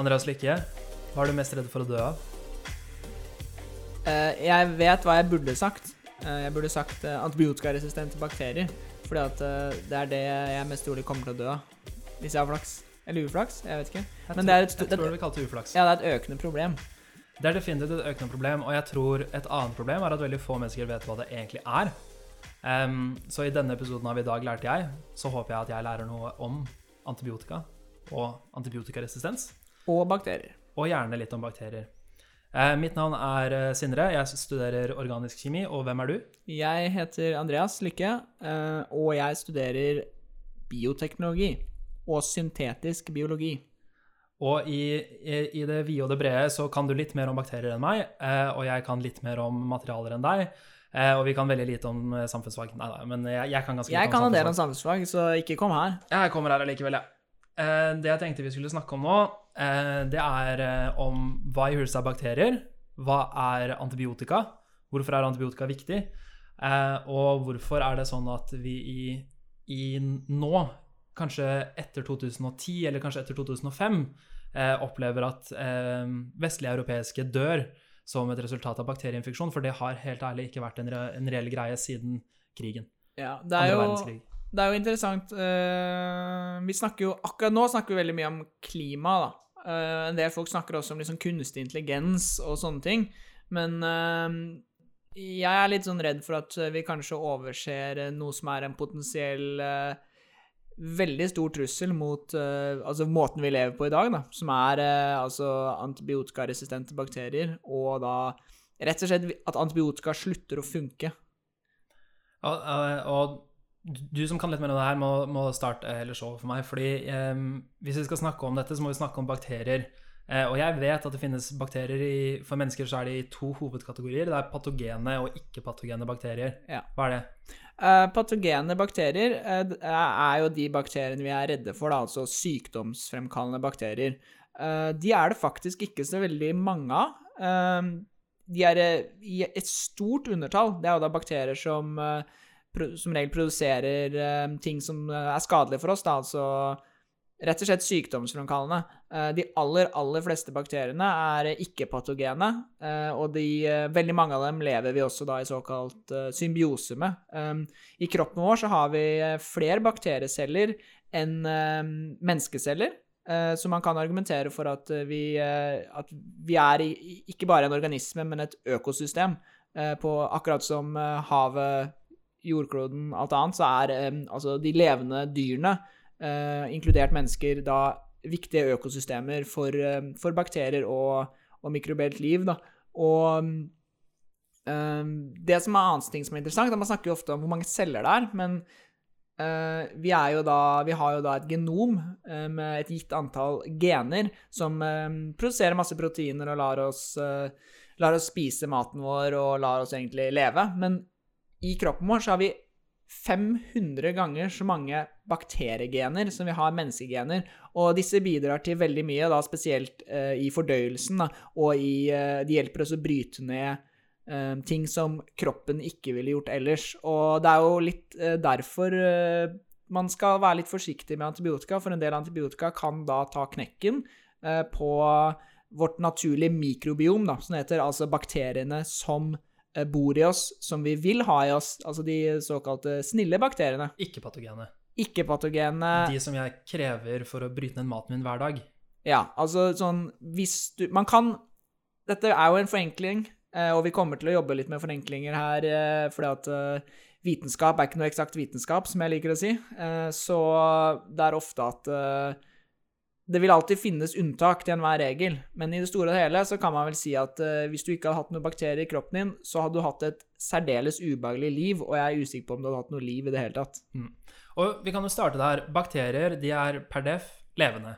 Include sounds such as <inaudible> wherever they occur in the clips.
Andreas Lykke, hva er du mest redd for å dø av? Uh, jeg vet hva jeg burde sagt. Uh, jeg burde sagt uh, antibiotikaresistente bakterier. Fordi at det er det jeg mest trolig kommer til å dø av. Hvis jeg har flaks. Eller uflaks. Jeg vet ikke. Jeg Men tror, det er et jeg tror vi kalte det uflaks. Ja, det er et økende problem. Det er definitivt et økende problem, og jeg tror et annet problem er at veldig få mennesker vet hva det egentlig er. Um, så i denne episoden av I dag lærte jeg, så håper jeg at jeg lærer noe om antibiotika og antibiotikaresistens, Og bakterier. og gjerne litt om bakterier. Eh, mitt navn er eh, Sindre, jeg studerer organisk kjemi, og hvem er du? Jeg heter Andreas Lykke, eh, og jeg studerer bioteknologi og syntetisk biologi. Og i, i, i det vide og det brede så kan du litt mer om bakterier enn meg, eh, og jeg kan litt mer om materialer enn deg, eh, og vi kan veldig lite om samfunnsfag. Nei, nei, men jeg, jeg kan ganske Jeg lite kan en del om samfunnsfag. samfunnsfag, så ikke kom her. Jeg kommer her allikevel, ja. Eh, det jeg tenkte vi skulle snakke om nå, eh, det er eh, om hva i huset er bakterier, hva er antibiotika, hvorfor er antibiotika viktig, eh, og hvorfor er det sånn at vi i, i nå, kanskje etter 2010 eller kanskje etter 2005, eh, opplever at eh, vestlige europeiske dør som et resultat av bakterieinfeksjon, for det har helt ærlig ikke vært en, re en reell greie siden krigen. Ja, det er jo. Det er jo interessant eh, Vi snakker jo Akkurat nå snakker vi veldig mye om klima, da. Eh, en del folk snakker også om liksom kunstig intelligens og sånne ting. Men eh, jeg er litt sånn redd for at vi kanskje overser noe som er en potensiell Veldig stor trussel mot uh, altså måten vi lever på i dag, da. Som er uh, altså antibiotikaresistente bakterier, og da rett og slett at antibiotika slutter å funke. Og, og du som kan litt mer om det her, må, må starte hele showet for meg. fordi eh, hvis vi skal snakke om dette, så må vi snakke om bakterier. Eh, og jeg vet at det finnes bakterier i For mennesker så er det i to hovedkategorier. Det er patogene og ikke-patogene bakterier. Ja. Hva er det? Eh, patogene bakterier eh, er jo de bakteriene vi er redde for, da, altså sykdomsfremkallende bakterier. Eh, de er det faktisk ikke så veldig mange av. Eh, de er eh, i et stort undertall. Det er jo da bakterier som eh, pro som regel produserer eh, ting som eh, er skadelige for oss, da, altså rett og slett sykdomsfremkallende. Eh, De aller, aller fleste bakteriene er ikke-patogene, og de, veldig mange av dem lever vi også da i såkalt symbiose med. I kroppen vår så har vi flere bakterieceller enn menneskeceller, så man kan argumentere for at vi, at vi er ikke bare en organisme, men et økosystem. På akkurat som havet, jordkloden, alt annet, så er eh, altså de levende dyrene eh, inkludert mennesker, da viktige økosystemer for, eh, for bakterier og, og mikrobielt liv. Da. Og eh, det som er annet ting som er interessant, er man snakker jo ofte om hvor mange celler det er, men eh, vi, da, vi har jo da et genom med et gitt antall gener som produserer masse proteiner og lar oss, lar oss spise maten vår og lar oss egentlig leve. Men i kroppen vår så har vi 500 ganger så mange bakteriegener som vi har menneskegener. Og disse bidrar til veldig mye, da spesielt eh, i fordøyelsen, da, og i, eh, de hjelper oss å bryte ned eh, ting som kroppen ikke ville gjort ellers. Og det er jo litt eh, derfor eh, man skal være litt forsiktig med antibiotika, for en del antibiotika kan da ta knekken eh, på vårt naturlige mikrobiom, da, som heter, altså bakteriene som bor i oss, som vi vil ha i oss, altså de såkalte snille bakteriene. Ikke-patogene. Ikke-patogene De som jeg krever for å bryte ned maten min hver dag. Ja, altså sånn Hvis du Man kan Dette er jo en forenkling, eh, og vi kommer til å jobbe litt med forenklinger her, eh, fordi at eh, vitenskap er ikke noe eksakt vitenskap, som jeg liker å si. Eh, Så det er ofte at eh, det vil alltid finnes unntak til enhver regel, men i det store og hele så kan man vel si at uh, hvis du ikke hadde hatt noen bakterier i kroppen din, så hadde du hatt et særdeles ubehagelig liv, og jeg er usikker på om du hadde hatt noe liv i det hele tatt. Og vi kan jo starte der. Bakterier de er per def levende.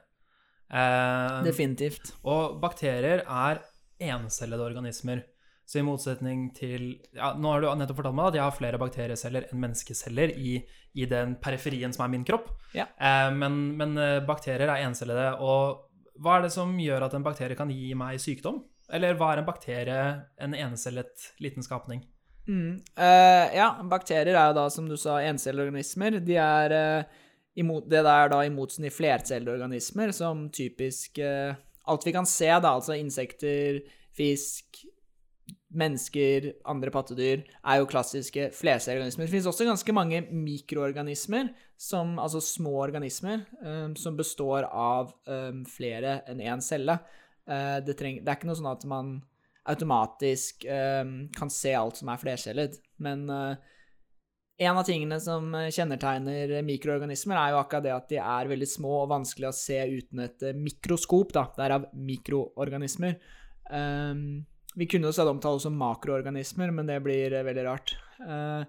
Eh, Definitivt. Og bakterier er encellede organismer. Så i motsetning til ja, Nå har du nettopp fortalt meg at jeg har flere bakterieceller enn menneskeceller i, i den periferien som er min kropp. Ja. Eh, men, men eh, bakterier er encellede. Og hva er det som gjør at en bakterie kan gi meg sykdom? Eller hva er en bakterie, en encellet liten skapning? Mm. Eh, ja, bakterier er jo da, som du sa, encelleorganismer. De er eh, imot, det der da i motsetning til flercelleorganismer, som typisk eh, alt vi kan se, da, altså insekter, fisk, mennesker, andre pattedyr, er jo klassiske fleseorganismer. Det finnes også ganske mange mikroorganismer, som, altså små organismer, um, som består av um, flere enn én celle. Uh, det, treng, det, er ikke noe sånn at man automatisk um, kan se alt som er flercellet, men uh, en av tingene som kjennetegner mikroorganismer, er jo akkurat det at de er veldig små og vanskelig å se uten et mikroskop, da. Derav mikroorganismer. Um, vi kunne jo stadig omtale som makroorganismer, men det blir eh, veldig rart. Uh,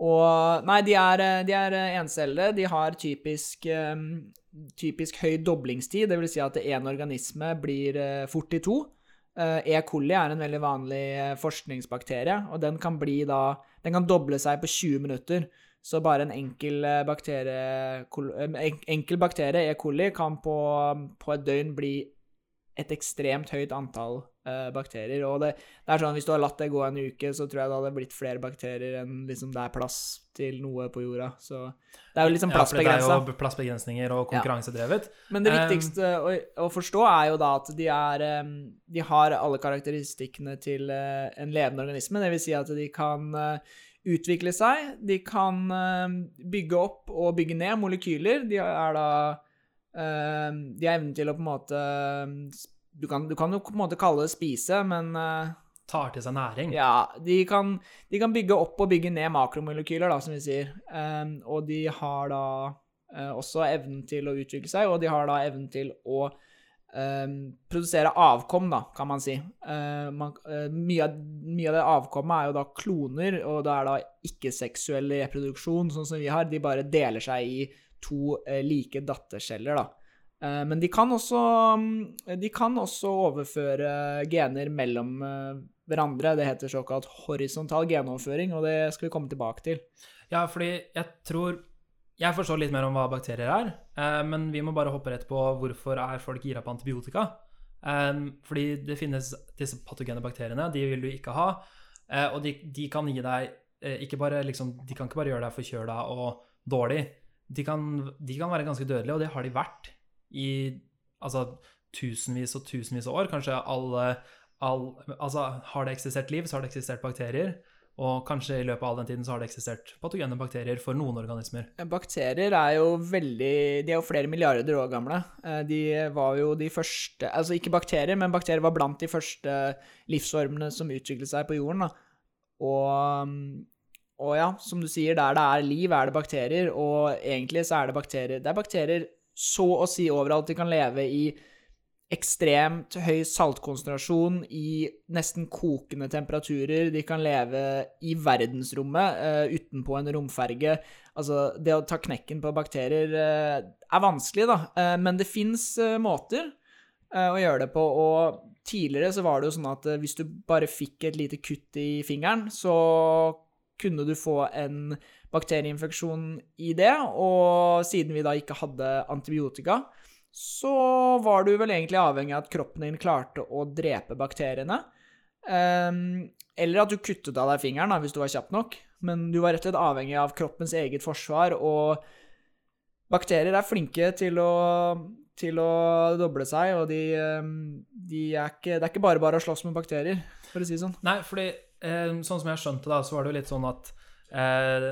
og Nei, de er, eh, de er encellede. De har typisk, typisk høy doblingstid, dvs. Si at én organisme blir fort i to. E. coli er en veldig vanlig forskningsbakterie, og den kan da Den kan doble seg på 20 minutter. Så bare en enkel bakterie, enkel bakterie, E. coli, kan på, på et døgn bli et ekstremt høyt antall uh, bakterier. Og det, det, er sånn hvis du har latt det gå en uke, så tror jeg det hadde blitt flere bakterier enn liksom det er plass til noe på jorda. Så det er jo liksom plassbegrensa. Ja, det er jo plassbegrensninger og konkurransedrevet. Ja. Men det viktigste um, å, å, forstå er jo da at de er um, De har alle karakteristikkene til uh, en levende organisme. Det vil si at de kan uh, utvikle seg, de kan bygge opp og bygge ned molekyler. De er da de har evnen til å på en måte du kan, du kan, jo på en måte kalle det spise, men uh, Tar til seg næring? Ja. De kan, de kan, bygge opp og bygge ned makromolekyler, da, som vi sier. Um, og de har da uh, også evnen til å utvikle seg, og de har da evnen til å um, produsere avkom, da, kan man si. Uh, man, mye, av, mye, av, det avkommet er jo da kloner, og det er da ikke-seksuell reproduksjon, sånn som vi har. De bare deler seg i to eh, like datterceller, da. Eh, men de kan, også, mm, de kan også overføre gener mellom eh, hverandre. Det heter såkalt horisontal genoverføring, og det skal vi komme tilbake til. Ja, fordi jeg tror Jeg forstår litt mer om hva bakterier er, men vi må bare hoppe rett på hvorfor er folk gira på antibiotika. Fordi det finnes disse patogene bakteriene, de vil du ikke ha. Og de, de kan gi deg ikke bare liksom, De kan ikke bare gjøre deg forkjøla og dårlig de kan, de kan, være ganske dødelige, og det har de vært i altså, tusenvis og tusenvis av år. Kanskje alle alle Altså, har det eksistert liv, så har det eksistert bakterier. Og kanskje i løpet av den tiden så har det eksistert patogene bakterier for noen organismer. Bakterier er jo veldig De er jo flere milliarder år gamle. Eh, de var jo de første Altså ikke bakterier, men bakterier var blant de første livsformene som utviklet seg på jorden. da. Og mm, og ja, som du sier, der det er liv, er det bakterier, og egentlig så er det bakterier Det er bakterier så å si overalt. De kan leve i ekstremt høy saltkonsentrasjon, i nesten kokende temperaturer. De kan leve i verdensrommet uh, utenpå en romferge. Altså, det å ta knekken på bakterier uh, er vanskelig, da, uh, men det fins måter å gjøre det på. Og tidligere så var det jo sånn at hvis du bare fikk et lite kutt i fingeren, så kunne du få en bakterieinfeksjon i det. Og siden vi da ikke hadde antibiotika, så var du vel egentlig avhengig av at kroppen din klarte å drepe bakteriene. Um, eller at du kuttet av deg fingeren da, hvis du var kjapp nok. Men du var rett og slett avhengig av kroppens eget forsvar, og bakterier er flinke til å, til å doble seg, og de, ehm, de er ikke, det er ikke bare bare å slåss med bakterier, for å si det sånn. Nei, fordi sånn som jeg skjønte, da, så var det jo litt sånn at eh,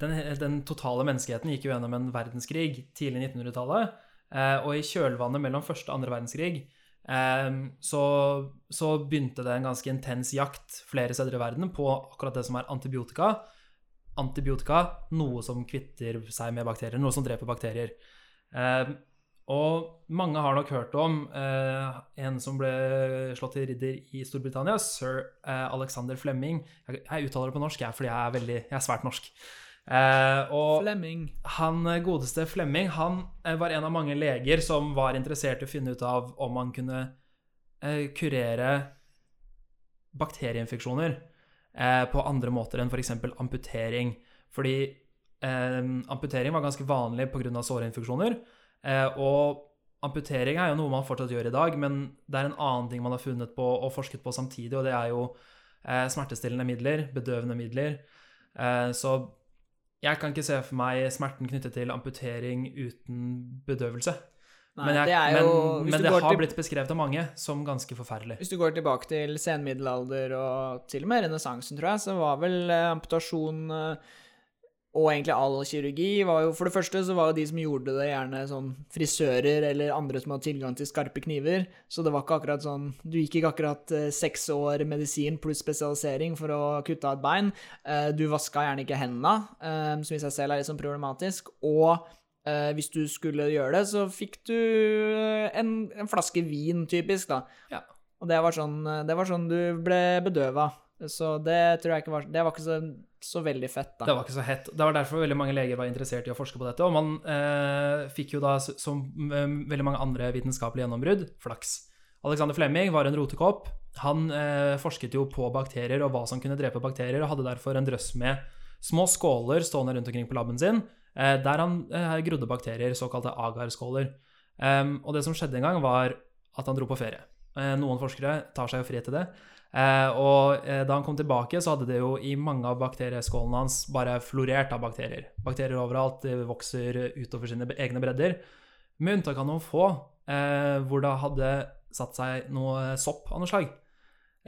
den, den, totale menneskeheten gikk jo gjennom en verdenskrig tidlig 1900-tallet. Eh, og i kjølvannet mellom første og andre verdenskrig så, så, begynte det en ganske intens jakt flere steder i verden på akkurat det som er antibiotika. Antibiotika, noe som kvitter seg med bakterier, noe som dreper bakterier. Og mange har nok hørt om eh, en som ble slått til ridder i Storbritannia, sir eh, Alexander Flemming. Jeg, jeg, uttaler det på norsk, jeg, fordi jeg er, veldig, jeg er svært norsk. Eh, og Flemming. han eh, godeste Flemming han eh, var en av mange leger som var interessert i å finne ut av om man kunne eh, kurere bakterieinfeksjoner på andre måter enn f.eks. amputering. Fordi amputering var ganske vanlig pga. såreinfeksjoner. Eh, og amputering er jo noe man fortsatt gjør i dag, men det er en annen ting man har funnet på og forsket på samtidig, og det er jo eh, smertestillende midler, bedøvende midler. Eh, så jeg kan ikke se for meg smerten knyttet til amputering uten bedøvelse. Nei, men jeg, det jo, men, men det har til- blitt beskrevet av mange som ganske forferdelig. Hvis du går tilbake til senmiddelalder og til og med renessansen, tror jeg, så var vel amputasjon eh, og egentlig all kirurgi var jo For det første så var jo de som gjorde det, gjerne sånn frisører eller andre som hadde tilgang til skarpe kniver. Så det var ikke akkurat sånn Du gikk ikke akkurat eh, seks år medisin pluss spesialisering for å kutte av et bein. Eh, du vaska gjerne ikke hendene, eh, som i seg selv er litt sånn problematisk. Og hvis du skulle gjøre det, så fikk du en, en flaske vin, typisk, da. Ja. Og det var sånn, det var sånn du ble bedøva. Så det tror jeg ikke var Det var ikke så, så veldig fett, da. Det var ikke så hett. Det var derfor veldig mange leger var interessert i å forske på dette. Og man eh, fikk jo da, som eh, veldig mange andre vitenskapelige gjennombrudd, flaks. Alexander Flemming var en rotekopp. Han eh, forsket jo på bakterier og hva som kunne drepe bakterier, og hadde derfor en drøss med små skåler stående rundt omkring på laben sin, eh, der han eh, grodde bakterier, såkalte agarskåler. Em, og det som skjedde en gang, var at han dro på ferie. Eh, noen forskere tar seg jo fri til det. Eh, og eh, da han kom tilbake, så hadde det jo i mange av bakterieskålene hans bare florert av bakterier. Bakterier overalt vokser utover sine egne bredder. Med unntak av noen få, eh, hvor det hadde satt seg noe sopp av noe slag.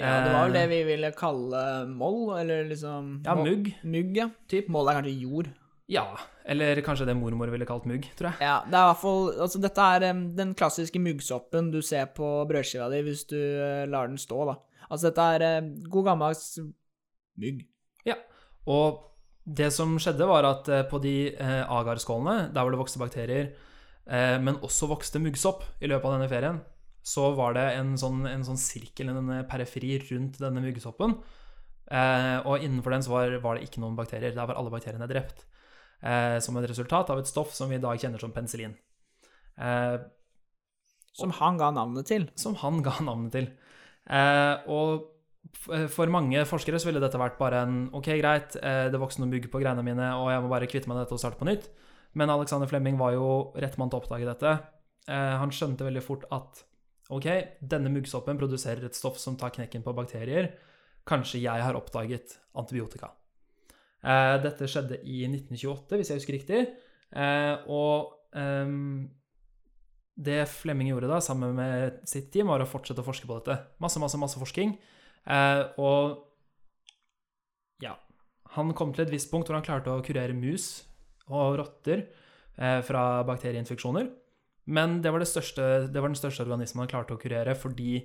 Ja, det var vel det vi ville kalle moll, eller liksom Ja, mugg. Mugg, ja. Typ. Moll er kanskje jord. Ja, eller kanskje det mormor ville kalt mugg, tror jeg. Ja, det er i hvert fall Altså, dette er den klassiske muggsoppen du ser på brødskiva di hvis du lar den stå, da. Altså, dette er god god gammeldags Ja, Og det som skjedde, var at eh, på de eh, agarskålene, der hvor det vokste bakterier, eh, men også vokste muggsopp i løpet av denne ferien, så var det en sånn, en sånn sirkel, en periferi rundt denne muggsoppen. Eh, og innenfor den så var, var det ikke noen bakterier. Der var alle bakteriene drept. Eh, som et resultat av et stoff som vi i dag kjenner som penicillin. Eh, Som han ga navnet til. som han ga navnet til. Eh, og for mange forskere så ville dette vært bare en Ok, greit, eh, det vokste noen mugg på greiene mine, og jeg må bare kvitte meg med dette og starte på nytt. Men Alexander Flemming var jo rett mann til å oppdage dette. Eh, han skjønte veldig fort at ok, denne muggsoppen produserer et stoff som tar knekken på bakterier. Kanskje jeg har oppdaget antibiotika. Eh, dette skjedde i 1928, hvis jeg husker riktig. Eh, og ehm, det Flemming gjorde da, sammen med sitt team, var å fortsette å forske på dette. Masse, masse, masse forskning, Eh, og ja Han kom til et visst punkt hvor han klarte å kurere mus og rotter eh, fra bakterieinfeksjoner. Men det var, det, største, det var den største organismen han klarte å kurere fordi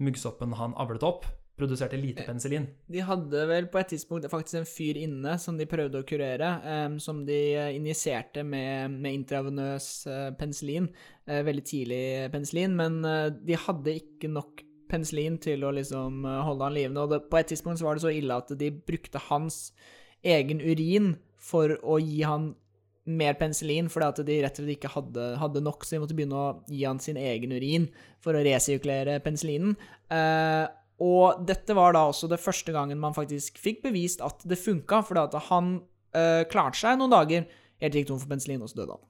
muggsoppen han avlet opp, produserte lite penicillin. De hadde vel på et tidspunkt faktisk en fyr inne som de prøvde å kurere, um, som de eh, injiserte med, med intravenøs eh, penicillin. uh, veldig tidlig penicillin, men uh, de hadde ikke nok penicillin til å liksom holde han livende. Og det, på et tidspunkt så var det så ille at de brukte hans egen urin for å gi han mer penicillin, fordi at de rett og slett ikke hadde, hadde nok, så de måtte begynne å gi han sin egen urin for å resirkulere penicillinen. Eh, og dette var da også det første gangen man faktisk fikk bevist at det funka, fordi at han eh, klarte seg noen dager, helt gikk tom for penicillin, og så døde han.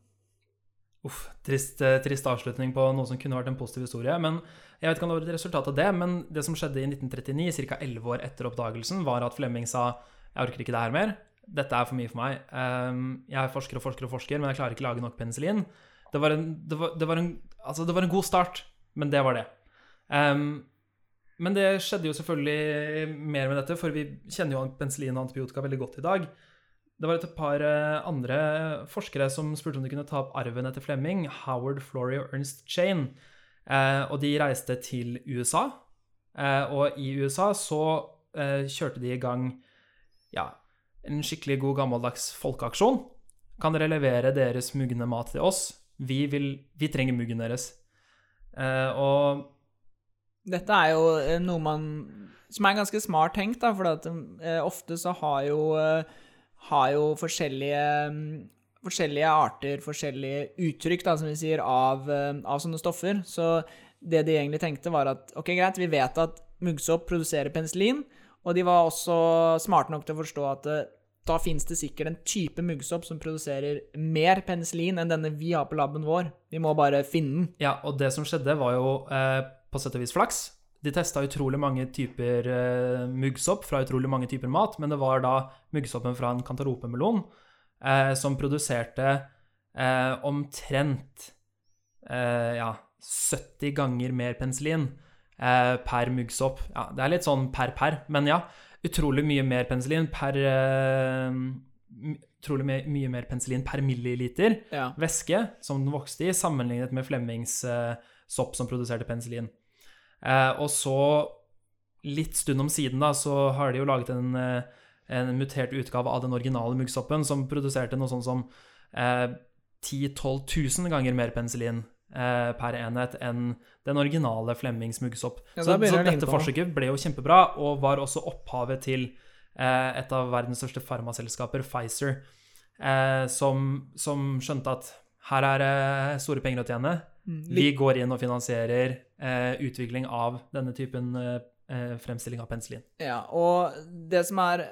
Uff, trist, eh, trist avslutning på noe som kunne vært en positiv historie. Men jeg vet ikke om det var et resultat av det, men det som skjedde i 1939, ca. 11 år etter oppdagelsen, var at Flemming sa jeg orker ikke det her mer. Dette er for mye for meg. Ehm, jeg forsker og forsker og forsker, men jeg klarer ikke å lage nok penicillin. Det var en, det var, det var en, altså det var en god start, men det var det. Ehm, men det skjedde jo selvfølgelig mer med dette, for vi kjenner jo penicillin og antibiotika veldig godt i dag. Det var et par eh, andre forskere som spurte om de kunne ta opp arven etter Flemming, Howard Flory og Ernst Chain. Eh, og de reiste til USA. Eh, og i USA så eh, kjørte de i gang ja, en skikkelig god gammeldags folkeaksjon. Kan dere levere deres mugne mat til oss? Vi, vil, vi trenger muggen deres. Eh, og Dette er jo eh, noe man Som er ganske smart tenkt, da, for at eh, ofte så har jo eh, har jo forskjellige mm, forskjellige arter, forskjellige uttrykk, da, som vi sier, av, eh, av sånne stoffer. Så det de egentlig tenkte, var at ok, greit, vi vet at muggsopp produserer penicillin, og de var også smarte nok til å forstå at da finnes det sikkert en type muggsopp som produserer mer penicillin enn denne vi har på laben vår. Vi må bare finne den. Ja, og det som skjedde, var jo eh, på sett og vis flaks. De testa utrolig mange typer eh, muggsopp fra utrolig mange typer mat, men det var da muggsoppen fra en kantaropemelon eh, som produserte eh, omtrent eh, ja, 70 ganger mer penicillin eh, per muggsopp. Ja, det er litt sånn per per, men ja. Utrolig mye mer penicillin per eh, Utrolig my mye mer penicillin per milliliter Ja. væske som den vokste i, sammenlignet med Flemmings sopp som produserte penicillin. Eh, og så, litt stund om siden, da, så har de jo laget en, eh, en mutert utgave av den originale muggsoppen som produserte noe sånn som eh, 10 000-12 000 ganger mer penicillin eh, per enhet enn den originale Flemmings muggsopp. Ja, så så dette forsøket ble jo kjempebra, og var også opphavet til eh, et av verdens største farmaselskaper, Pfizer, eh, som, som skjønte at her er det store penger å tjene. Mm, Vi går inn og finansierer eh, utvikling av denne typen eh, eh, fremstilling av penicillin. Ja, og det som er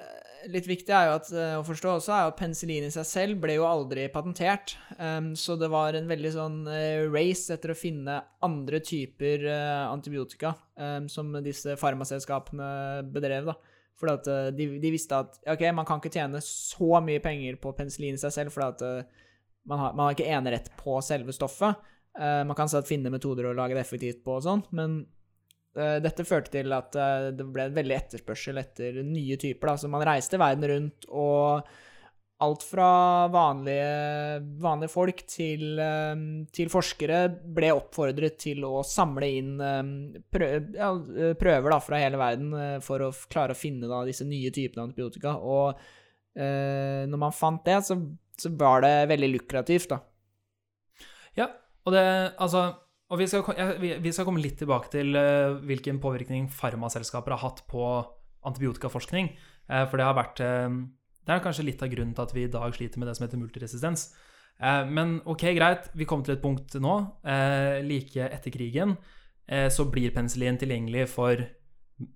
litt viktig er jo at, eh, å forstå også, er at penicillin i seg selv ble jo aldri patentert. Um, så det var en veldig sånn eh, race etter å finne andre typer uh, antibiotika um, som disse farmaselskapene bedrev, da. Fordi at de, de visste at ok, man kan ikke tjene så mye penger på penicillin i seg selv, fordi at man, har, man har ikke enerett på selve stoffet. Eh, man kan sånn finne metoder å lage det effektivt på og sånn, men Eh, Dette førte til at eh, det ble en veldig etterspørsel etter nye typer. Da. Så man reiste verden rundt, og alt fra vanlige, vanlige folk til, til forskere ble oppfordret til å samle inn prøver da, fra hele verden for å klare å finne da, disse nye typene antibiotika. Og når man fant det, så, så var det veldig lukrativt, da. Ja, og det Altså og vi skal, vi, skal komme litt tilbake til eh, hvilken påvirkning farmaselskaper har hatt på antibiotikaforskning. eh, for det har vært eh, Det er kanskje litt av grunnen til at vi i dag sliter med det som heter multiresistens. Men ok, greit, vi kom til et punkt nå. like etter krigen så blir penicillin tilgjengelig for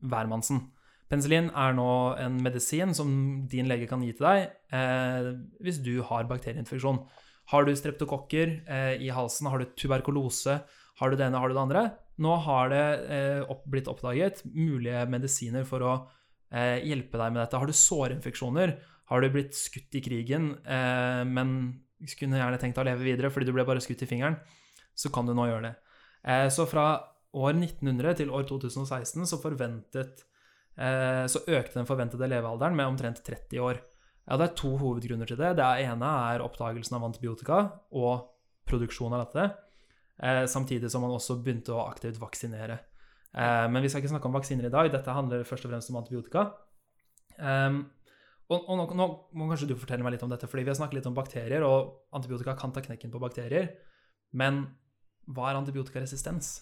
hvermannsen. Penicillin er nå en medisin som din lege kan gi til deg hvis du har bakterieinfeksjon. Har du streptokokker eh, i halsen, har du tuberkulose, har du det ene, har du det andre? Nå har det eh, opp, blitt oppdaget mulige medisiner for å eh, hjelpe deg med dette. Har du sårinfeksjoner, har du blitt skutt i krigen, eh, men kunne gjerne tenkt å leve videre fordi du ble bare skutt i fingeren, så kan du nå gjøre det. Eh, så fra år 1900 til år 2016 så eh, så økte den forventede levealderen med omtrent 30 år. Ja, Det er to hovedgrunner til det. Det ene er oppdagelsen av antibiotika og produksjon av dette, eh, samtidig som man også begynte å aktivt vaksinere. Eh, men vi skal ikke snakke om vaksiner i dag. Dette handler først og fremst om antibiotika. Ehm, og, og nå, nå må kanskje du fortelle meg litt om dette, fordi vi har snakket litt om bakterier, og antibiotika kan ta knekken på bakterier. Men hva er antibiotikaresistens?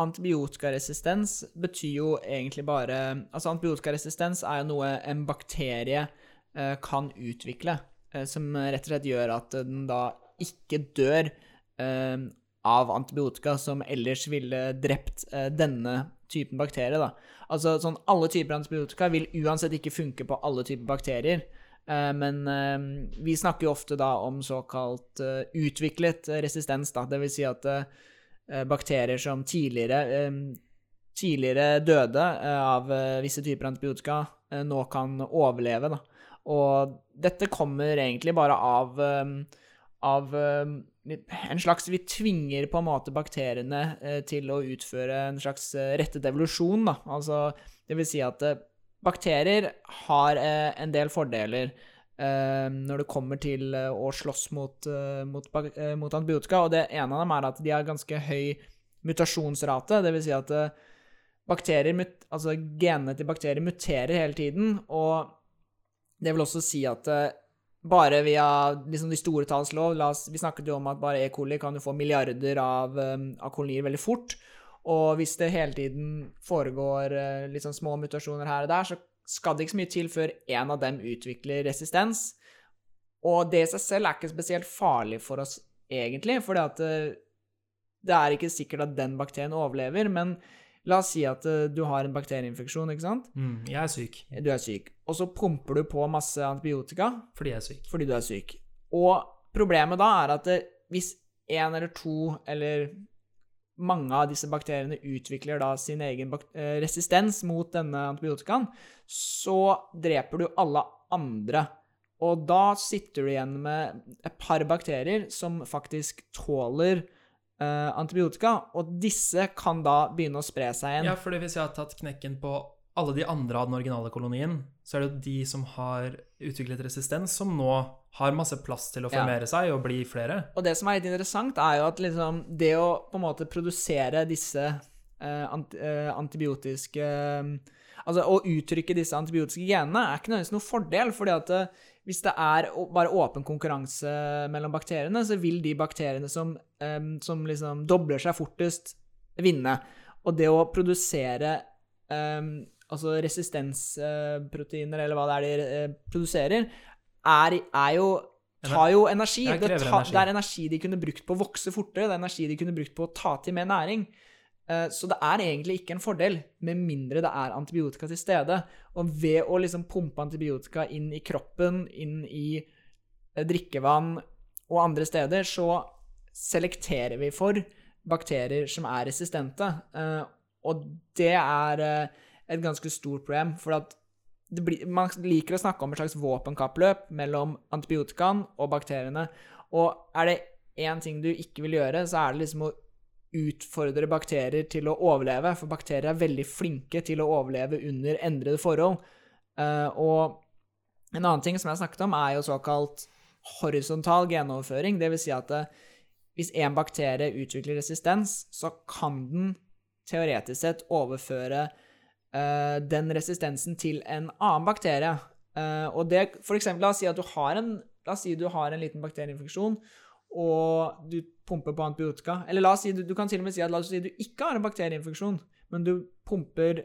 Antibiotikaresistens betyr jo egentlig bare Altså, antibiotikaresistens er jo noe en bakterie eh, kan utvikle, eh, som rett og slett gjør at den da ikke dør eh, av antibiotika som ellers ville drept denne typen bakterie, da. Altså sånn alle typer antibiotika vil uansett ikke funke på alle typer bakterier. Men vi snakker jo ofte da om såkalt utviklet resistens, da. Det vil si at bakterier som tidligere, eh, tidligere døde eh, av eh, visse typer antibiotika, eh, nå kan overleve. Da. Og dette kommer egentlig bare av, eh, av eh, en slags Vi tvinger på en måte bakteriene eh, til å utføre en slags eh, rettet evolusjon. Da. Altså, det vil si at eh, bakterier har eh, en del fordeler eh, når det kommer til eh, å slåss mot, eh, mot, eh, mot antibiotika. Og det ene av dem er at de har ganske høy mutasjonsrate. Det vil si at bakterier, altså genene til bakterier muterer hele tiden. Og det vil også si at bare via liksom de store talls lov Vi snakket jo om at bare E. coli kan jo få milliarder av, eh, av kolonier veldig fort. Og hvis det hele tiden foregår sånn små mutasjoner her og der, så skal det ikke så mye til før en av dem utvikler resistens. Og det i seg selv er ikke spesielt farlig for oss, egentlig, for eh, det er ikke sikkert at den bakterien overlever, men la oss si at eh, du har en bakterieinfeksjon, ikke sant? Mm, jeg er syk Du er syk. Og så pumper du på masse antibiotika fordi jeg er syk. fordi du er syk. Og problemet da er at eh, hvis en eller to eller mange av disse bakteriene utvikler da sin egen eh, resistens mot denne antibiotikaen, så dreper du alle andre Og da sitter du igjen med et par bakterier som faktisk tåler eh, antibiotika, og disse kan da begynne å spre seg igjen. Ja, for hvis jeg har tatt knekken på alle de andre av den originale kolonien, så er det jo de som har utviklet resistens, som nå har masse plass til å Ja. formere seg og bli flere. Og det som er litt interessant, er jo at liksom det å på en måte produsere disse eh, eh, antibiotiske Altså å uttrykke disse antibiotiske genene er ikke nødvendigvis noen fordel, fordi at eh, hvis det er bare åpen konkurranse mellom bakteriene, så vil de bakteriene som, eh, som liksom dobler seg fortest, vinne. Og det å produsere eh, altså resistensproteiner, eller hva det er de eh, produserer, er, er jo tar jo energi. Det, ta, energi. det er energi de kunne brukt på å vokse fortere, det er energi de kunne brukt på å ta til mer næring. Eh, Så det er egentlig ikke en fordel, med mindre det er antibiotika til stede. Og ved å liksom pumpe antibiotika inn i kroppen, inn i eh, drikkevann og andre steder, så selekterer vi for bakterier som er resistente. Eh, Og det er et ganske stort problem, for at blir, man liker å snakke om et slags våpenkappløp mellom antibiotikaen og bakteriene. Og er det én ting du ikke vil gjøre, så er det liksom å utfordre bakterier til å overleve. For bakterier er veldig flinke til å overleve under endrede forhold. Uh, og en annen ting som jeg har snakket om, er jo såkalt horisontal genoverføring. Vil si at det, hvis en bakterie utvikler resistens, så kan den teoretisk sett overføre eh, den resistensen til en annen bakterie. Eh, og det, for eksempel, la oss si at du har en, la oss si du har en liten bakterieinfeksjon, og du pumper på antibiotika. Eller la oss si, du, du kan til og med si at la oss si du ikke har en bakterieinfeksjon, men du pumper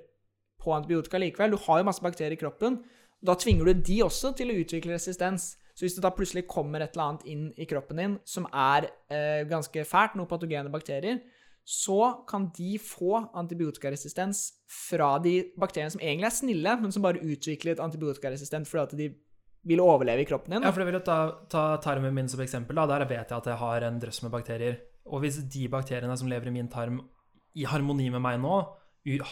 på antibiotika likevel. Du har jo masse bakterier i kroppen. Da tvinger du de også til å utvikle resistens. Så hvis det da plutselig kommer et eller annet inn i kroppen din som er eh, ganske fælt, noen patogene bakterier, så kan de få antibiotikaresistens fra de bakteriene som egentlig er snille, men som bare utviklet antibiotikaresistent fordi at de vil overleve i kroppen din. Ja, for jeg vil ta, ta tarmen min som eksempel. Da. Der vet jeg at jeg har en drøss med bakterier. Og hvis de bakteriene som lever i min tarm i harmoni med meg nå,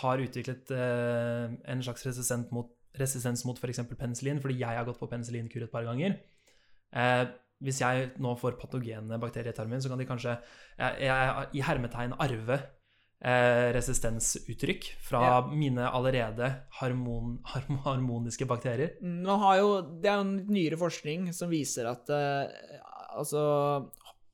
har utviklet eh, en slags resistens mot, resistens mot f.eks. penicillin, fordi jeg har gått på penicillinkur et par ganger eh, Hvis jeg nå får patogene bakterier i tarmen, så kan de kanskje jeg, jeg, i hermetegn arve eh, resistensuttrykk fra Ja. mine allerede harmon, harm, harmoniske bakterier. Jo, det er jo en nyere forskning som viser at eh, altså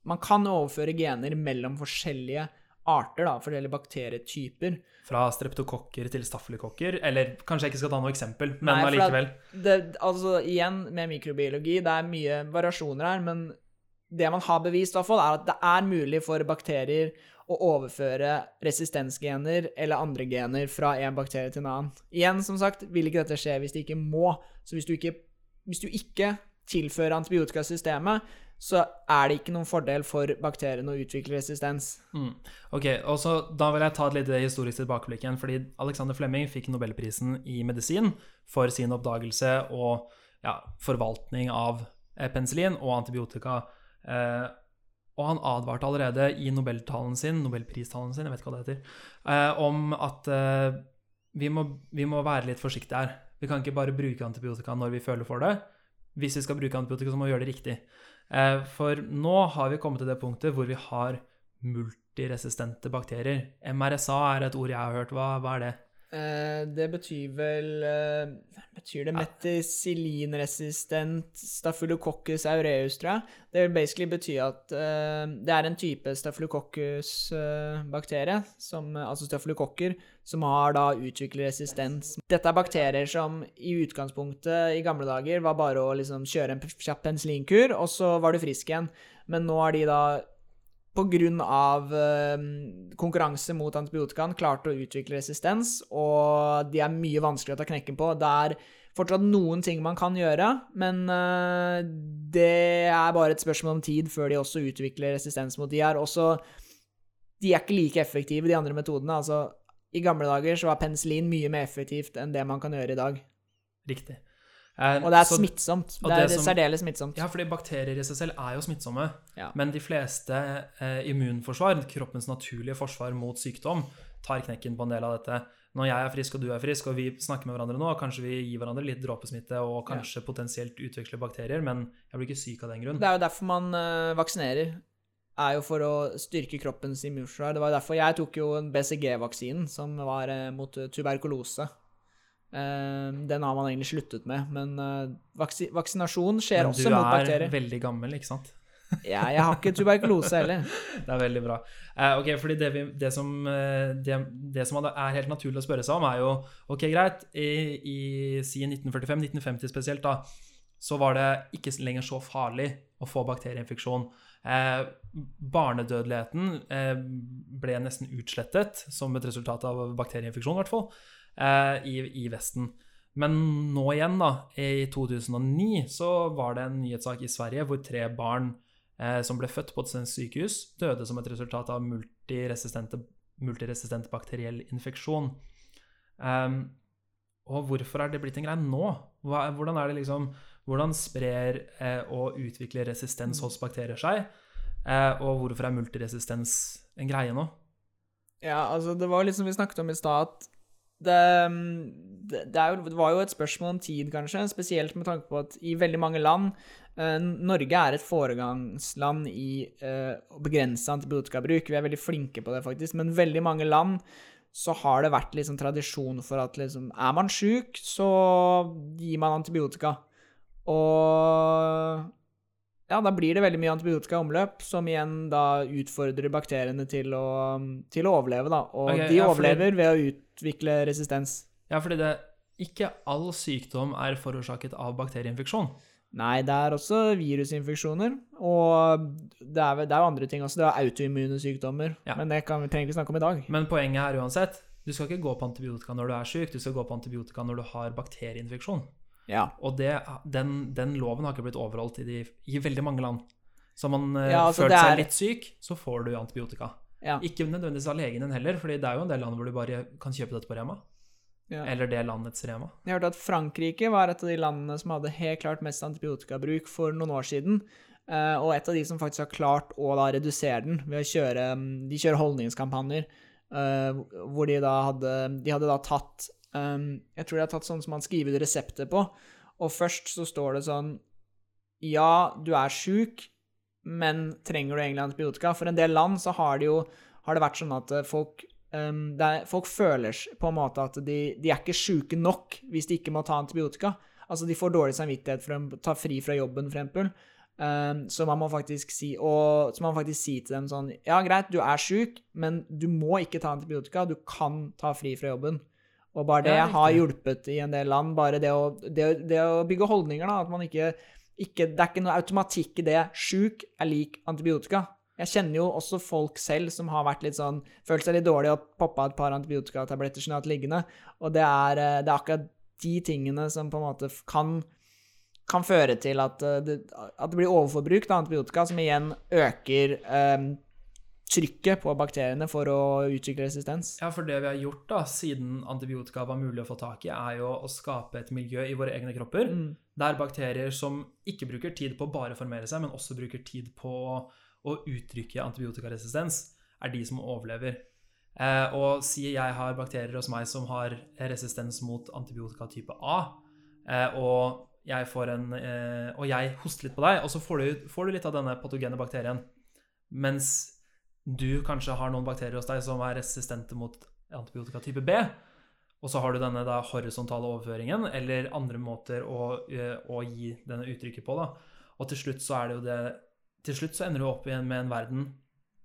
Man kan overføre gener mellom forskjellige arter, da, forskjellige bakterietyper. Fra streptokokker til staffelikokker, Eller kanskje jeg ikke skal ta noe eksempel, men Nei, allikevel. Det, altså, igjen, med mikrobiologi, det er mye variasjoner her, men det man har bevist, i hvert fall, er at det er mulig for bakterier å overføre resistensgener eller andre gener fra en bakterie til en annen. Igjen, som sagt, vil ikke dette skje hvis det ikke må. Så hvis du ikke, hvis du ikke tilfører antibiotika i systemet, så er det ikke noen fordel for bakteriene å utvikle resistens. Mm. Ok, og så Da vil jeg ta et lite historisk tilbakeblikk igjen. fordi Alexander Flemming fikk nobelprisen i medisin for sin oppdagelse og ja, forvaltning av eh, penicillin og antibiotika. Eh, og han advarte allerede i nobeltalen sin, nobelpristalen sin, jeg vet hva det heter, eh, om at eh, vi, må, vi må være litt forsiktige her. Vi kan ikke bare bruke antibiotika når vi føler for det. Hvis vi skal bruke antibiotika, så må vi gjøre det riktig. Eh, For nå har vi kommet til det punktet hvor vi har multiresistente bakterier. MRSA er et ord jeg har hørt. Hva, hva er det? Eh, det betyr vel eh, Betyr det metisilinresistent staphylococcus aureus, tror jeg? Det vil basically bety at eh, det er en type staphylococcus-bakterie, som, altså stafylokokker, som har da utviklet resistens. Dette er bakterier som i utgangspunktet i gamle dager var bare å liksom kjøre en kjapp penicillinkur, og så var du frisk igjen. Men nå har de da av eh, konkurranse mot antibiotikaen klart å utvikle resistens, og de er mye vanskeligere å ta knekken på. Det er fortsatt noen ting man kan gjøre, men eh, det er bare et spørsmål om tid før de også utvikler resistens mot de her. Også, de er ikke like effektive, de andre metodene. Altså, I gamle dager så var penicillin mye mer effektivt enn det man kan gjøre i dag. Riktig. Eh, Og det er så- smittsomt. Det, Det er som- særdeles smittsomt. Ja, fordi bakterier i seg selv er jo smittsomme. Ja. Men de fleste eh, immunforsvar, kroppens naturlige forsvar mot sykdom, tar knekken på en del av dette. Når jeg er frisk og du er frisk, og vi snakker med hverandre nå, kanskje vi gir hverandre litt dråpesmitte og kanskje potensielt utveksler bakterier, men jeg blir ikke syk av den grunn. Det er jo derfor man eh, vaksinerer. Er jo for å styrke kroppens immunforsvar. Det var derfor jeg tok jo en BCG-vaksinen, som var eh, mot tuberkulose. Eh, den har man egentlig sluttet med, men eh, vaksi vaksinasjon skjer Men også du er veldig gammel, ikke sant? Ja, jeg har ikke tuberkulose heller. <laughs> Det er veldig bra. Eh, ok, fordi det, vi, det, som, eh, det, det som er helt naturlig å spørre seg om, er jo Ok, greit, i, i si 1945-1950 spesielt, da, så var det ikke lenger så farlig å få bakterieinfeksjon. Eh, barnedødeligheten eh, ble nesten utslettet som et resultat av bakterieinfeksjon, i hvert fall, i, i Vesten. Men nå igjen, da, i 2009, så var det en nyhetssak i Sverige hvor tre barn eh, som ble født på et svensk sykehus, døde som et resultat av multiresistent bakteriell infeksjon. Um, og hvorfor er det blitt en greie nå? Hva, hvordan liksom Hvordan sprer eh, og utvikler resistens hos bakterier seg? Eh, og hvorfor er multiresistens en greie nå? Ja, altså, det var litt som vi snakket om i stad, at det, det, jo, det var jo et spørsmål om tid, kanskje, spesielt med tanke på at i veldig mange land eh, Norge er et foregangsland i eh, å begrense antibiotikabruk. Vi er veldig flinke på det, faktisk. Men veldig mange land så har det vært liksom tradisjon for at liksom Er man sjuk, så gir man antibiotika. Og ja, da blir det veldig mye antibiotika i omløp, som igjen da utfordrer bakteriene til å, til å overleve, da. Og okay, de ja, overlever ved å utvikle resistens. Ja, fordi det ikke all sykdom er forårsaket av bakterieinfeksjon. Nei, det er også virusinfeksjoner, og det er, det er jo andre ting også. Det er autoimmune sykdommer, Ja. men det kan vi trenger ikke snakke om i dag. Men poenget er uansett, du skal ikke gå på antibiotika når du er syk, du skal gå på antibiotika når du har bakterieinfeksjon. Ja. Og det, den, den loven har ikke blitt overholdt i, de, i veldig mange land. Så man eh, Ja, altså, føler seg er- litt syk, så får du antibiotika. Ja. Ikke nødvendigvis av legen din heller, fordi det er jo en del land hvor du bare kan kjøpe dette på Rema. ja. Eller det landets Rema. Jeg hørte at Frankrike var et av de landene som hadde helt klart mest antibiotikabruk for noen år siden. eh, og et av de som faktisk har klart å da redusere den ved å kjøre mm, De kjører holdningskampanjer eh, hvor de da hadde De hadde da tatt um, Jeg tror de har tatt sånn som man skriver ut resepter på. Og først så står det sånn Ja, du er sjuk, men trenger du egentlig antibiotika? For en del land så har det jo har det vært sånn at eh, folk um, er, Folk føler på en måte at de, de er ikke sjuke nok hvis de ikke må ta antibiotika. Altså, de får dårlig samvittighet for å ta fri fra jobben, for eksempel. Um, så man må faktisk si og, så man må faktisk si til dem sånn Ja, greit, du er sjuk, men du må ikke ta antibiotika. Du kan ta fri fra jobben. Og bare det det har hjulpet i en del land. Bare det å, det, det å bygge holdninger, da. At man ikke, ikke Det er ikke noe automatikk i det. Sjuk er lik antibiotika. Jeg kjenner jo også folk selv som har vært litt sånn Følt seg litt dårlig og poppa et par antibiotikatabletter som de har hatt liggende. Og det er, eh, det er akkurat de tingene som på en måte kan kan føre til at eh, det, at det blir overforbruk av antibiotika, som igjen øker eh, trykket på bakteriene for å utvikle resistens. Ja, for det vi har gjort da, siden antibiotika var mulig å få tak i, er jo å skape et miljø i våre egne kropper Mm. der bakterier som ikke bruker tid på å bare formere seg, men også bruker tid på å uttrykke antibiotikaresistens, er de som overlever. Eh, og sier jeg har bakterier hos meg som har resistens mot antibiotika type A, eh, og jeg får en eh, Og jeg hoster litt på deg, og så får du, får du litt av denne patogene bakterien. Mens du kanskje har noen bakterier hos deg som er resistente mot antibiotika type B. Og så har du denne da horisontale overføringen, eller andre måter å, eh, å gi denne uttrykket på. da. Og til slutt så er det jo det Til slutt så ender du opp igjen med en verden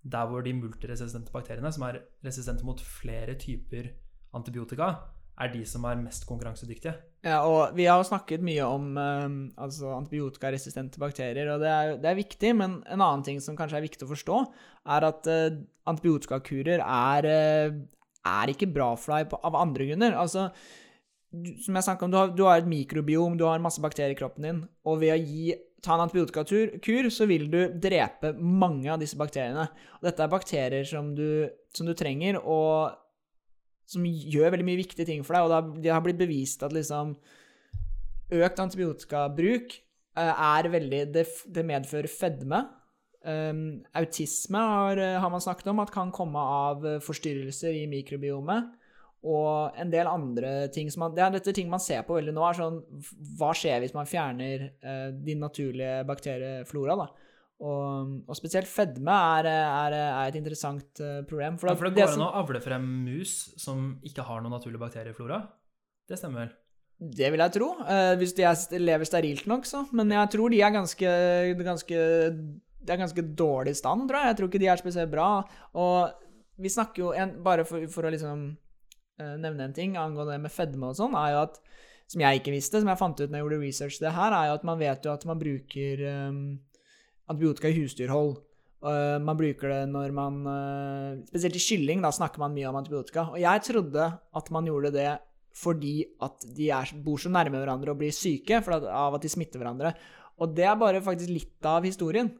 der hvor de multiresistente bakteriene, som er resistente mot flere typer antibiotika, er de som er mest konkurransedyktige. Ja, og vi har snakket mye om eh, altså antibiotikaresistente bakterier, og det er, det er viktig, men en annen ting som kanskje er viktig å forstå, er at eh, antibiotikakurer er, eh, er ikke bra for deg på, av andre grunner. Altså, du, som jeg snakket om, du har, du har et mikrobiom, du har masse bakterier i kroppen din, og ved å gi, ta en antibiotikakur, så vil du drepe mange av disse bakteriene. Og dette er bakterier som du, som du trenger, og som gjør veldig mye viktige ting for deg, og det har, blitt bevist at liksom økt antibiotikabruk eh, er veldig Det, det medfører fedme. Um, autisme har, eh, har, man snakket om at kan komme av eh, forstyrrelser i mikrobiomet. Og en del andre ting som man, det er dette ting man ser på veldig nå, er sånn Hva skjer hvis man fjerner uh, din naturlige bakterieflora? da? Og, og, spesielt fedme er, er, er et interessant uh, problem. For, ja, for det går an å avle frem mus som ikke har noen naturlig bakterieflora? Det stemmer vel? Det vil jeg tro, uh, hvis de er, lever sterilt nok, så. Men jeg tror de er ganske, ganske de er ganske dårlig stand, tror jeg. Jeg tror ikke de er spesielt bra. Og vi snakker jo en, Bare for, for å liksom uh, nevne en ting angående det med fedme og sånn, er jo at Som jeg ikke visste, som jeg fant ut når jeg gjorde research det her, er jo at man vet jo at man bruker um, antibiotika i husdyrhold. Uh, man bruker det når man uh, Spesielt i kylling, da snakker man mye om antibiotika. Og jeg trodde at man gjorde det fordi at de er, bor så nærme hverandre og blir syke at, av at de smitter hverandre. Og det er bare faktisk litt av historien.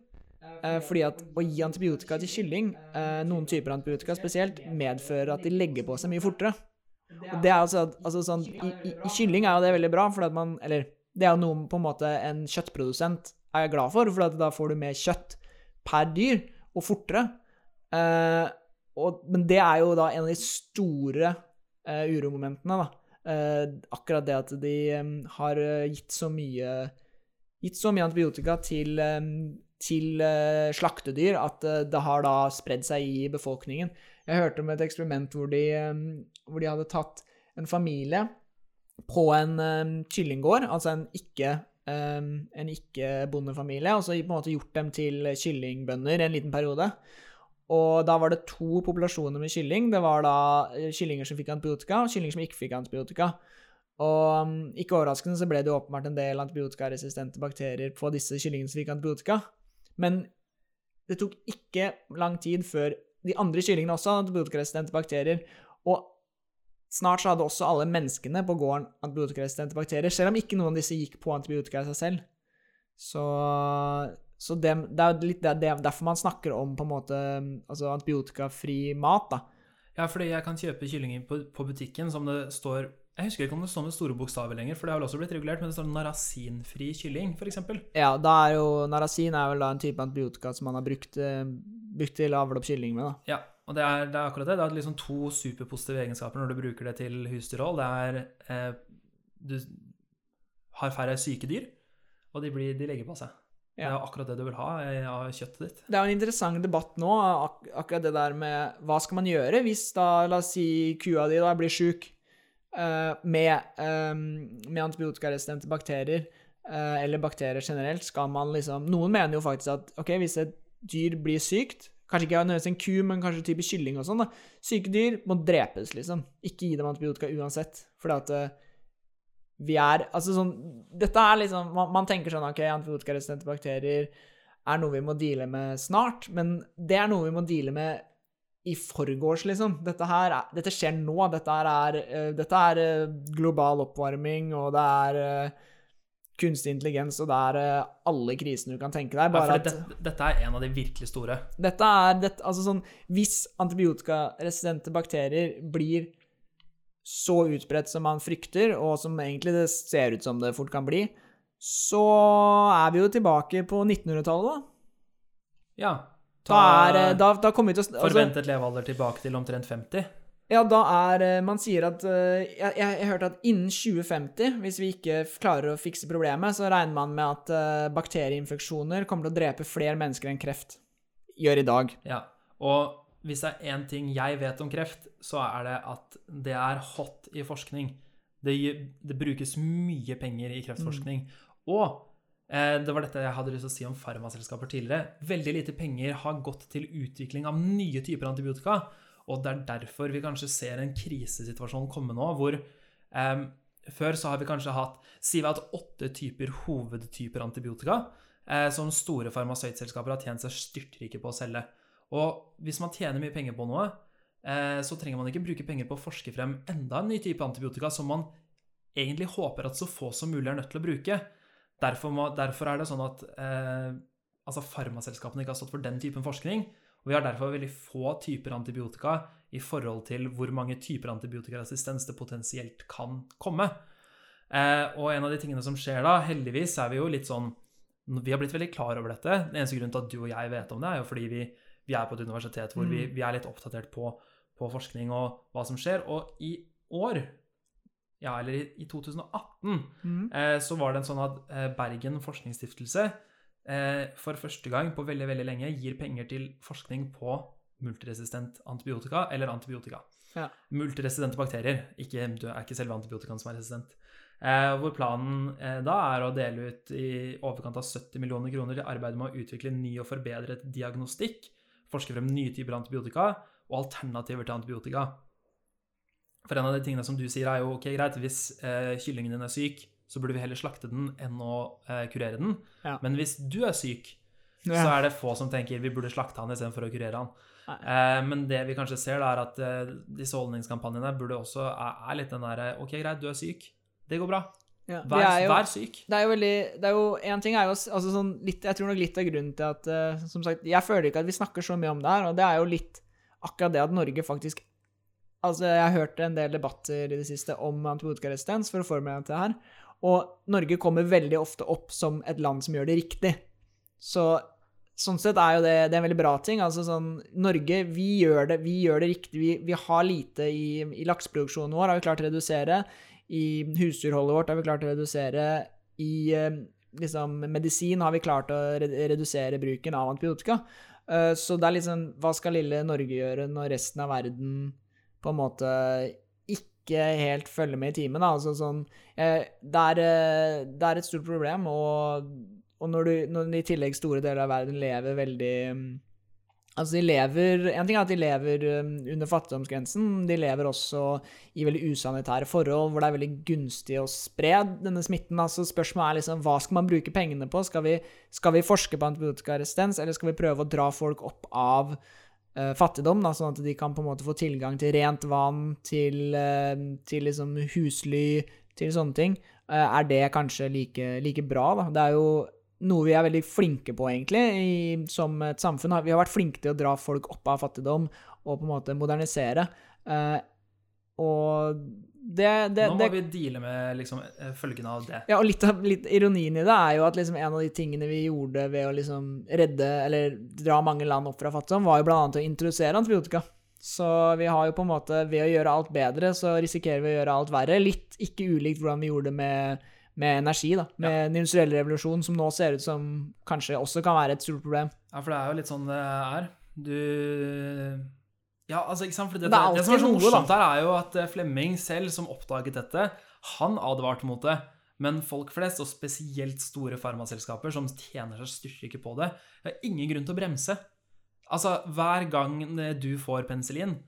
Eh, fordi at å gi antibiotika til kylling, eh, noen typer antibiotika spesielt, medfører at de legger på seg mye fortere. Og det er altså, altså sånn, i, i, i, kylling er jo det veldig bra, for at man Eller det er jo noe på en måte en kjøttprodusent er jeg glad for, for da får du mer kjøtt per dyr, og fortere. Eh, og, men det er jo da en av de store eh, uromomentene, da. Eh, akkurat det at de um, har gitt så mye Gitt så mye antibiotika til um, til slaktedyr at det har da spredd seg i befolkningen. Jeg hørte om et eksperiment hvor de, hvor de hadde tatt en familie på en kyllinggård, altså en ikke en ikke-bondefamilie, og så på en måte gjort dem til kyllingbønder en liten periode. Og da var det to populasjoner med kylling. Det var da kyllinger som fikk antibiotika, og kyllinger som ikke fikk antibiotika. Og ikke overraskende så ble det åpenbart en del antibiotikaresistente bakterier på disse kyllingene som fikk antibiotika. Men det tok ikke lang tid før de andre kyllingene også hadde antibiotikaresistente bakterier. Og snart så hadde også alle menneskene på gården antibiotikaresistente bakterier, selv om ikke noen av disse gikk på antibiotika i seg selv. Så, så det, det, er litt det, det er derfor man snakker om på en måte altså antibiotikafri mat, da. Ja, fordi jeg kan kjøpe kyllinger på, på butikken som det står jeg husker ikke om det står med store bokstaver lenger, for det har vel også blitt regulert, men det står narasinfri kylling, f.eks. Ja, da er jo narasin er vel da en type antibiotika som man har brukt, eh, brukt til å avle opp kylling med, da. Ja, og det er, det er, akkurat det. Det er liksom to superpositive egenskaper når du bruker det til husdyrhold. Det er eh, Du har færre syke dyr, og de, blir, de legger på seg. Ja. Det er akkurat det du vil ha av kjøttet ditt. Det er jo en interessant debatt nå, ak akkurat det der med hva skal man gjøre hvis da, la oss si, kua di da blir sjuk uh, med, um, med antibiotikaresistente bakterier, uh, eller bakterier generelt, skal man liksom Noen mener jo faktisk at ok, hvis et dyr blir sykt Kanskje ikke nødvendigvis en ku, men kanskje type kylling og sånn. da, Syke dyr må drepes, liksom. Ikke gi dem antibiotika uansett. Fordi at uh, vi er Altså sånn Dette er liksom Man, man tenker sånn OK, antibiotikaresistente bakterier er noe vi må deale med snart, men det er noe vi må deale med i forgårs, liksom. Dette her dette skjer nå. Dette er, uh, dette er uh, global oppvarming, og det er kunstig intelligens, og det er alle krisene du kan tenke deg. Bare ja, for dette, dette er en av de virkelig store. Dette er dette, Altså sånn Hvis antibiotikaresistente bakterier blir så utbredt som man frykter, og som egentlig det ser ut som det fort kan bli, så er vi jo tilbake på 1900-tallet, da. Ja, da, er, eh, da, da kommer vi til å altså, Forventet levealder tilbake til omtrent 50? Ja, da er eh, Man sier at eh, Jeg, jeg, jeg hørte at innen 2050, hvis vi ikke klarer å fikse problemet, så regner man med at bakterieinfeksjoner kommer til å drepe flere mennesker enn kreft gjør i dag. Ja, og hvis det er én ting jeg vet om kreft, så er det at det er hot i forskning. Det, det brukes mye penger i kreftforskning. Mm. Og Eh, det var dette jeg hadde lyst til å si om farmaselskaper tidligere. Veldig lite penger har gått til utvikling av nye typer antibiotika. Og det er derfor vi kanskje ser en krisesituasjon komme nå, hvor eh, før så har vi kanskje hatt Si vi har hatt åtte typer hovedtyper antibiotika eh, som store farmasøytselskaper har tjent seg styrtrike på å selge. Og hvis man tjener mye penger på noe, eh, så trenger man ikke bruke penger på å forske frem enda en ny type antibiotika som man egentlig håper at så få som mulig er nødt til å bruke. Derfor, må, derfor er det sånn at eh, altså farmaselskapene ikke har stått for den typen forskning. Og vi har derfor veldig få typer antibiotika i forhold til hvor mange typer antibiotikaresistens det potensielt kan komme. Eh, og en av de tingene som skjer da, heldigvis er vi jo litt sånn Vi har blitt veldig klar over dette. Den eneste grunnen til at du og jeg vet om det, er jo fordi vi, vi er på et universitet hvor vi, Mm. vi er litt oppdatert på, på forskning og hva som skjer. Og i år, ja, eller i, i 2018, Mm. eh, så var det en sånn at eh, Bergen forskningsstiftelse for første gang på veldig, veldig lenge gir penger til forskning på multiresistent antibiotika eller antibiotika. Ja. Multiresistente bakterier, ikke, det er ikke selve antibiotikaen som er resistent. Eh, hvor planen eh, da er å dele ut i overkant av 70 millioner kroner til arbeidet med å utvikle ny og forbedret diagnostikk, forske frem nye typer antibiotika og alternativer til antibiotika. For en av de tingene som du sier, er jo ok, greit, hvis eh, kyllingen din er syk, så burde vi heller slakte den enn å eh, kurere den. Ja. Men hvis du er syk, så er det få som tenker vi burde slakte han istedenfor å kurere han. Eh, men det vi kanskje ser, da, er at eh, disse holdningskampanjene burde også er, er litt den derre Ok, greit, du er syk. Det går bra. Ja, Vær, jo- vær syk. Det er jo veldig det er jo, En ting er jo altså sånn litt, Jeg tror nok litt av grunnen til at uh, Som sagt, jeg føler ikke at vi snakker så mye om det her, og det er jo litt akkurat det at Norge faktisk Altså, jeg har hørt en del debatter i det siste om antibiotikaresistens for å forberede meg til det her, og Norge kommer veldig ofte opp som et land som gjør det riktig. Så sånn sett er jo det, det er en veldig bra ting. Altså sånn Norge, vi gjør det, vi gjør det riktig. Vi, vi har lite i, i lakseproduksjonen vår, har vi klart å redusere. I husdyrholdet vårt har vi klart å redusere. I eh, liksom, medisin har vi klart å redusere bruken av antibiotika. Eh, så det er sånn Hva skal lille Norge gjøre når resten av verden på en måte ikke helt følger med i timen? Da? Altså sånn eh, det, er, eh, det er et stort problem, og, og når, du, når i tillegg store deler av verden lever veldig mm, Altså, de lever En ting er at de lever um, under fattigdomsgrensen. De lever også i veldig usanitære forhold, hvor det er veldig gunstig å spre denne smitten. Altså, spørsmålet er liksom hva skal man bruke pengene på? Skal vi, skal vi forske på antibiotikaresistens, eller skal vi prøve å dra folk opp av fattigdom, da, sånn at de kan på en måte få tilgang til rent vann, til, eh, til liksom husly, til sånne ting? Eh, er det kanskje like, like bra, da? Det er jo noe vi er veldig flinke på, egentlig, i, som et samfunn. Vi har vært flinke til å dra folk opp av fattigdom og på en måte modernisere. Og det, det, Nå må det vi deale med liksom, eh, følgene av det. ja, og litt av litt ironien i det er jo at liksom en av de tingene vi gjorde ved å liksom redde, eller dra mange land opp fra fattigdom, var jo annet å introdusere antibiotika. Så vi har jo på en måte, ved å gjøre alt bedre, så risikerer vi å gjøre alt verre. Litt ikke ulikt hvordan vi gjorde det med, med energi, da. Med den industrielle revolusjonen, som nå ser ut som kanskje også kan være et stort problem. Ja, for det er jo litt sånn det er. Du Ja, altså, ikke sant? For det, Det det, som er så morsomt her, er jo at eh, Flemming selv, som oppdaget dette, han advarte mot det. Men folk flest, og spesielt store farmaselskaper som tjener seg styrtrike på det, har ingen grunn til å bremse. Altså, hver gang eh, du får penicillin,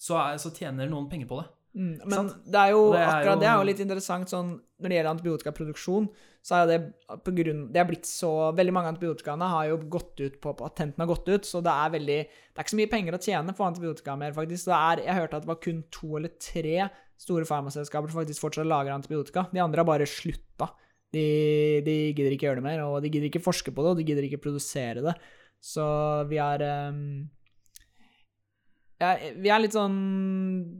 så, er, så tjener noen penger på det. Mm, men det er jo det er akkurat det er jo- jo litt interessant sånn når det gjelder antibiotikaproduksjon, så er det på grunn Det er blitt så Veldig mange antibiotikaene har jo gått ut på Patentene har gått ut, så det er veldig Det er ikke så mye penger å tjene på antibiotika mer, faktisk. Det er, jeg hørte at det var kun to eller tre store farmaselskaper som faktisk fortsatt lager antibiotika. De andre har bare slutta. De, de gidder ikke gjøre det mer, og de gidder ikke forske på det, og de gidder ikke produsere det. Så vi er ehm, ja, vi er litt sånn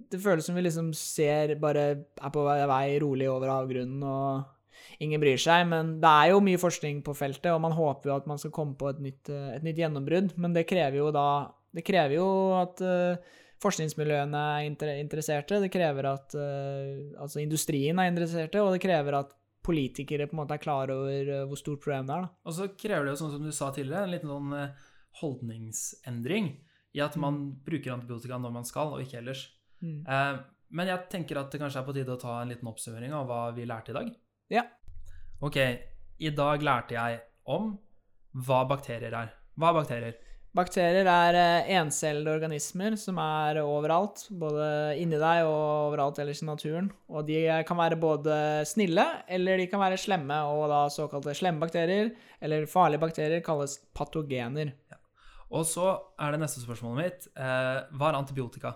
Det føles som vi liksom ser bare er på vei, rolig over avgrunnen, og ingen bryr seg. Men det er jo mye forskning på feltet, og man håper jo at man skal komme på et nytt, eh, et nytt gjennombrudd. Men det krever jo da Det krever jo at uh, forskningsmiljøene er inter interesserte. Det krever at uh, altså industrien er interesserte, og det krever at politikere på en måte er klar over uh, hvor stort problemet er. da. Og så krever det jo, sånn som du sa tidligere, en liten sånn holdningsendring i at man bruker antibiotika når man skal, og ikke ellers. Mm. Eh, men jeg tenker at det kanskje er på tide å ta en liten oppsummering av hva vi lærte i dag. Ja. Ok, i dag lærte jeg om hva bakterier er. Hva er bakterier? Bakterier er eh, encellede organismer som er overalt, både inni deg og overalt ellers i naturen. Og de kan være både snille, eller de kan være slemme, og da såkalte slemme bakterier, eller farlige bakterier, kalles patogener. Og så er det neste spørsmålet mitt. Eh, hva er antibiotika?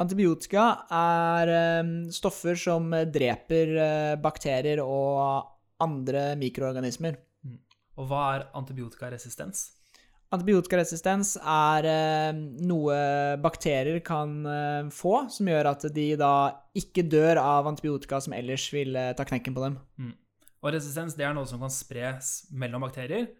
Antibiotika er eh, stoffer som dreper eh, bakterier og andre mikroorganismer. Og hva er antibiotikaresistens? Antibiotikaresistens er eh, noe bakterier kan få, som gjør at de da ikke dør av antibiotika som ellers vil eh, ta knekken på dem. Og resistens det er noe som kan spres mellom bakterier.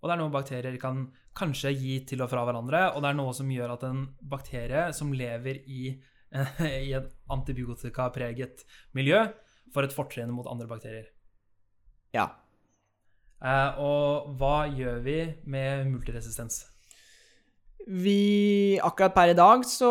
Og det er noe bakterier kan kanskje gi til og fra hverandre, og det er noe som gjør at en bakterie som lever i, <laughs> i et antibiotikapreget miljø, får et fortrinn mot andre bakterier. Ja. Eh, og hva gjør vi med multiresistens? Vi Akkurat per i dag så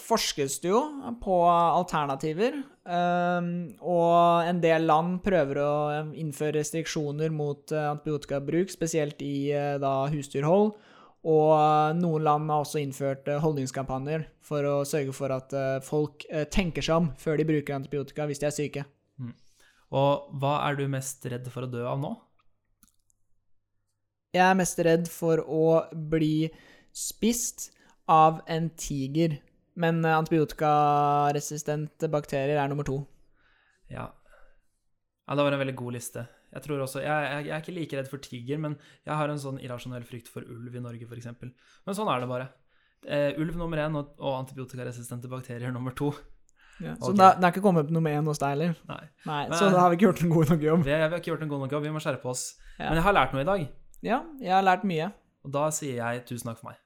forskes det jo på alternativer. Um, og en del land prøver å innføre restriksjoner mot uh, antibiotikabruk, spesielt i uh, da husdyrhold. Og uh, noen land har også innført holdningskampanjer for å sørge for at folk tenker seg om før de bruker antibiotika hvis de er syke. Mm. Og hva er du mest redd for å dø av nå? Jeg er mest redd for å bli spist av en tiger. Men antibiotikaresistente bakterier er nummer to. Ja. ja. Det var en veldig god liste. Jeg tror også, jeg, jeg, jeg, er ikke like redd for tiger, men jeg har en sånn irrasjonell frykt for ulv i Norge, f.eks. Men sånn er det bare. Uh, ulv nummer én og, og antibiotikaresistente bakterier nummer to. Ja, så okay. det, er ikke kommet nummer én hos deg heller? Nei. Nei så da har vi ikke gjort en god nok jobb. Vi, vi har ikke gjort en god nok jobb, vi må skjerpe oss. Ja. Men jeg har lært noe i dag. Ja, jeg har lært mye. Og da sier jeg tusen takk for meg.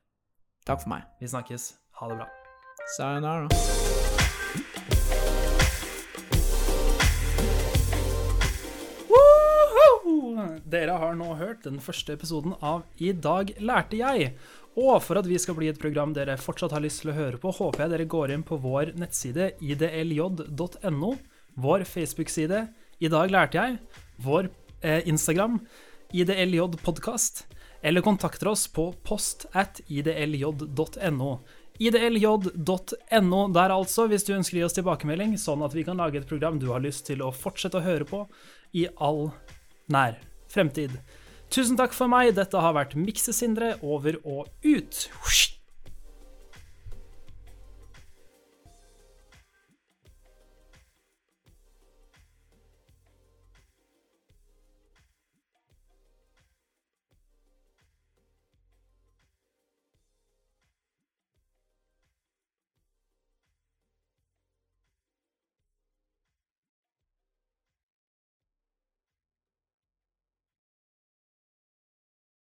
Takk for meg. Vi snakkes. Ha det bra. Sayonara. Dere har nå hørt den første episoden av I dag lærte jeg. Og for at vi skal bli et program dere fortsatt har lyst til å høre på, håper jeg dere går inn på vår nettside idlj.no, vår Facebook-side I dag lærte jeg, vår eh, Instagram idljpodkast, eller kontakter oss på post at idlj.no. idlj.no der altså, hvis du ønsker å gi oss tilbakemelding, sånn at vi kan lage et program du har lyst til å fortsette å høre på i all nær fremtid. Tusen takk for meg. Dette har vært Mikse-Sindre over og ut.